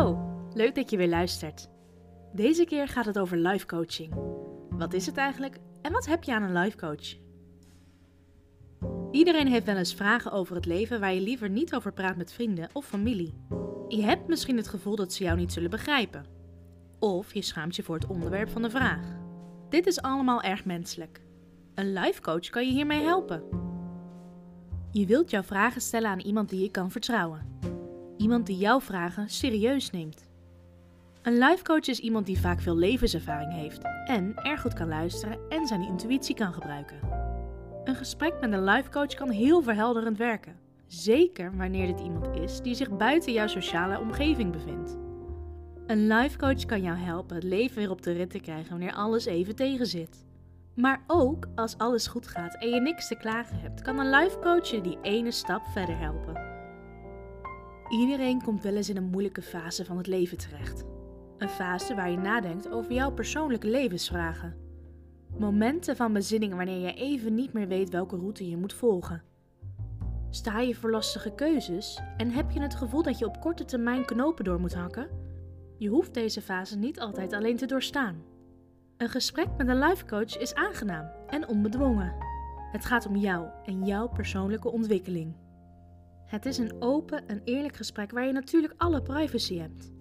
Hallo, leuk dat je weer luistert. Deze keer gaat het over life coaching. Wat is het eigenlijk en wat heb je aan een life coach? Iedereen heeft wel eens vragen over het leven waar je liever niet over praat met vrienden of familie. Je hebt misschien het gevoel dat ze jou niet zullen begrijpen. Of je schaamt je voor het onderwerp van de vraag. Dit is allemaal erg menselijk. Een life coach kan je hiermee helpen. Je wilt jouw vragen stellen aan iemand die je kan vertrouwen. Iemand die jouw vragen serieus neemt. Een life coach is iemand die vaak veel levenservaring heeft en erg goed kan luisteren en zijn intuïtie kan gebruiken. Een gesprek met een life coach kan heel verhelderend werken, zeker wanneer dit iemand is die zich buiten jouw sociale omgeving bevindt. Een life coach kan jou helpen het leven weer op de rit te krijgen wanneer alles even tegenzit. Maar ook als alles goed gaat en je niks te klagen hebt, kan een life coach je die ene stap verder helpen. Iedereen komt wel eens in een moeilijke fase van het leven terecht. Een fase waar je nadenkt over jouw persoonlijke levensvragen. Momenten van bezinning wanneer je even niet meer weet welke route je moet volgen. Sta je voor lastige keuzes en heb je het gevoel dat je op korte termijn knopen door moet hakken? Je hoeft deze fase niet altijd alleen te doorstaan. Een gesprek met een life coach is aangenaam en onbedwongen. Het gaat om jou en jouw persoonlijke ontwikkeling. Het is een open en eerlijk gesprek waar je natuurlijk alle privacy hebt.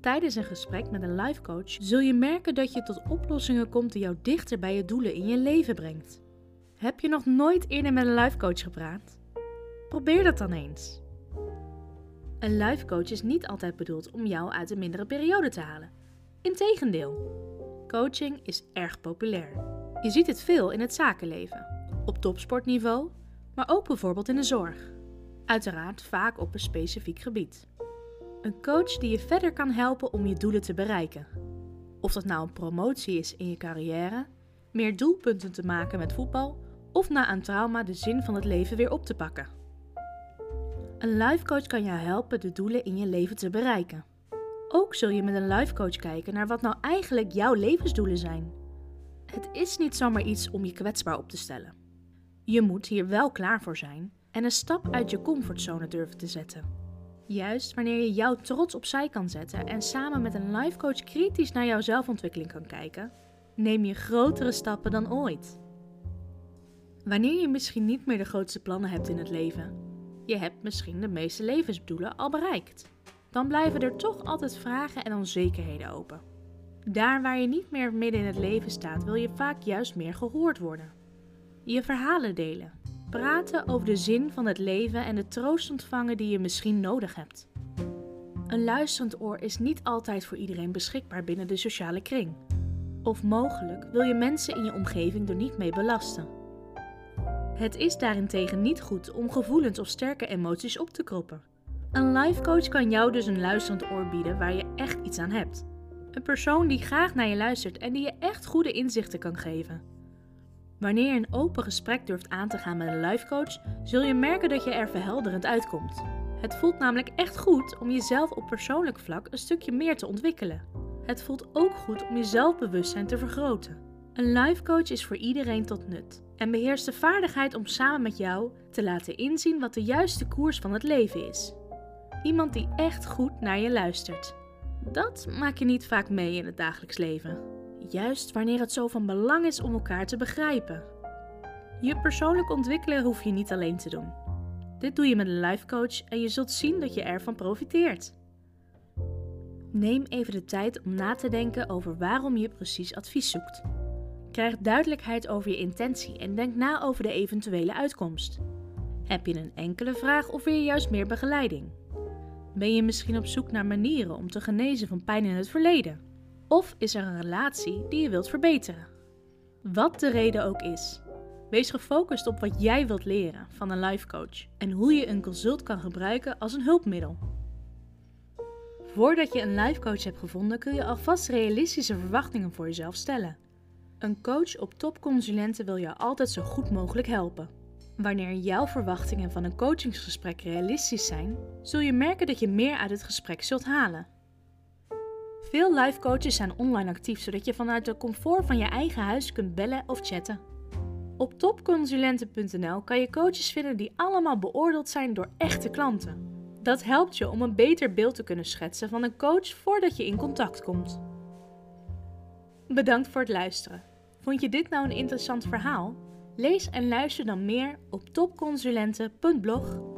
Tijdens een gesprek met een life coach zul je merken dat je tot oplossingen komt die jou dichter bij je doelen in je leven brengt. Heb je nog nooit eerder met een life coach gepraat? Probeer dat dan eens. Een life coach is niet altijd bedoeld om jou uit een mindere periode te halen. Integendeel, coaching is erg populair. Je ziet het veel in het zakenleven, op topsportniveau, maar ook bijvoorbeeld in de zorg. Uiteraard vaak op een specifiek gebied. Een coach die je verder kan helpen om je doelen te bereiken. Of dat nou een promotie is in je carrière, meer doelpunten te maken met voetbal of na een trauma de zin van het leven weer op te pakken. Een life coach kan jou helpen de doelen in je leven te bereiken. Ook zul je met een life coach kijken naar wat nou eigenlijk jouw levensdoelen zijn. Het is niet zomaar iets om je kwetsbaar op te stellen. Je moet hier wel klaar voor zijn en een stap uit je comfortzone durven te zetten. Juist wanneer je jouw trots opzij kan zetten en samen met een life coach kritisch naar jouw zelfontwikkeling kan kijken, neem je grotere stappen dan ooit. Wanneer je misschien niet meer de grootste plannen hebt in het leven, je hebt misschien de meeste levensdoelen al bereikt, dan blijven er toch altijd vragen en onzekerheden open. Daar waar je niet meer midden in het leven staat, wil je vaak juist meer gehoord worden. Je verhalen delen, Praten over de zin van het leven en de troost ontvangen die je misschien nodig hebt. Een luisterend oor is niet altijd voor iedereen beschikbaar binnen de sociale kring. Of mogelijk wil je mensen in je omgeving er niet mee belasten. Het is daarentegen niet goed om gevoelens of sterke emoties op te kroppen. Een life coach kan jou dus een luisterend oor bieden waar je echt iets aan hebt. Een persoon die graag naar je luistert en die je echt goede inzichten kan geven. Wanneer je een open gesprek durft aan te gaan met een life coach, zul je merken dat je er verhelderend uitkomt. Het voelt namelijk echt goed om jezelf op persoonlijk vlak een stukje meer te ontwikkelen. Het voelt ook goed om je zelfbewustzijn te vergroten. Een life coach is voor iedereen tot nut en beheerst de vaardigheid om samen met jou te laten inzien wat de juiste koers van het leven is. Iemand die echt goed naar je luistert. Dat maak je niet vaak mee in het dagelijks leven juist wanneer het zo van belang is om elkaar te begrijpen. Je persoonlijk ontwikkelen hoef je niet alleen te doen. Dit doe je met een life coach en je zult zien dat je ervan profiteert. Neem even de tijd om na te denken over waarom je precies advies zoekt. Krijg duidelijkheid over je intentie en denk na over de eventuele uitkomst. Heb je een enkele vraag of wil je juist meer begeleiding? Ben je misschien op zoek naar manieren om te genezen van pijn in het verleden? Of is er een relatie die je wilt verbeteren? Wat de reden ook is. Wees gefocust op wat jij wilt leren van een life coach en hoe je een consult kan gebruiken als een hulpmiddel. Voordat je een life coach hebt gevonden, kun je alvast realistische verwachtingen voor jezelf stellen. Een coach op topconsulenten wil je altijd zo goed mogelijk helpen. Wanneer jouw verwachtingen van een coachingsgesprek realistisch zijn, zul je merken dat je meer uit het gesprek zult halen. Veel life coaches zijn online actief, zodat je vanuit de comfort van je eigen huis kunt bellen of chatten. Op topconsulenten.nl kan je coaches vinden die allemaal beoordeeld zijn door echte klanten. Dat helpt je om een beter beeld te kunnen schetsen van een coach voordat je in contact komt. Bedankt voor het luisteren. Vond je dit nou een interessant verhaal? Lees en luister dan meer op topconsulenten.blog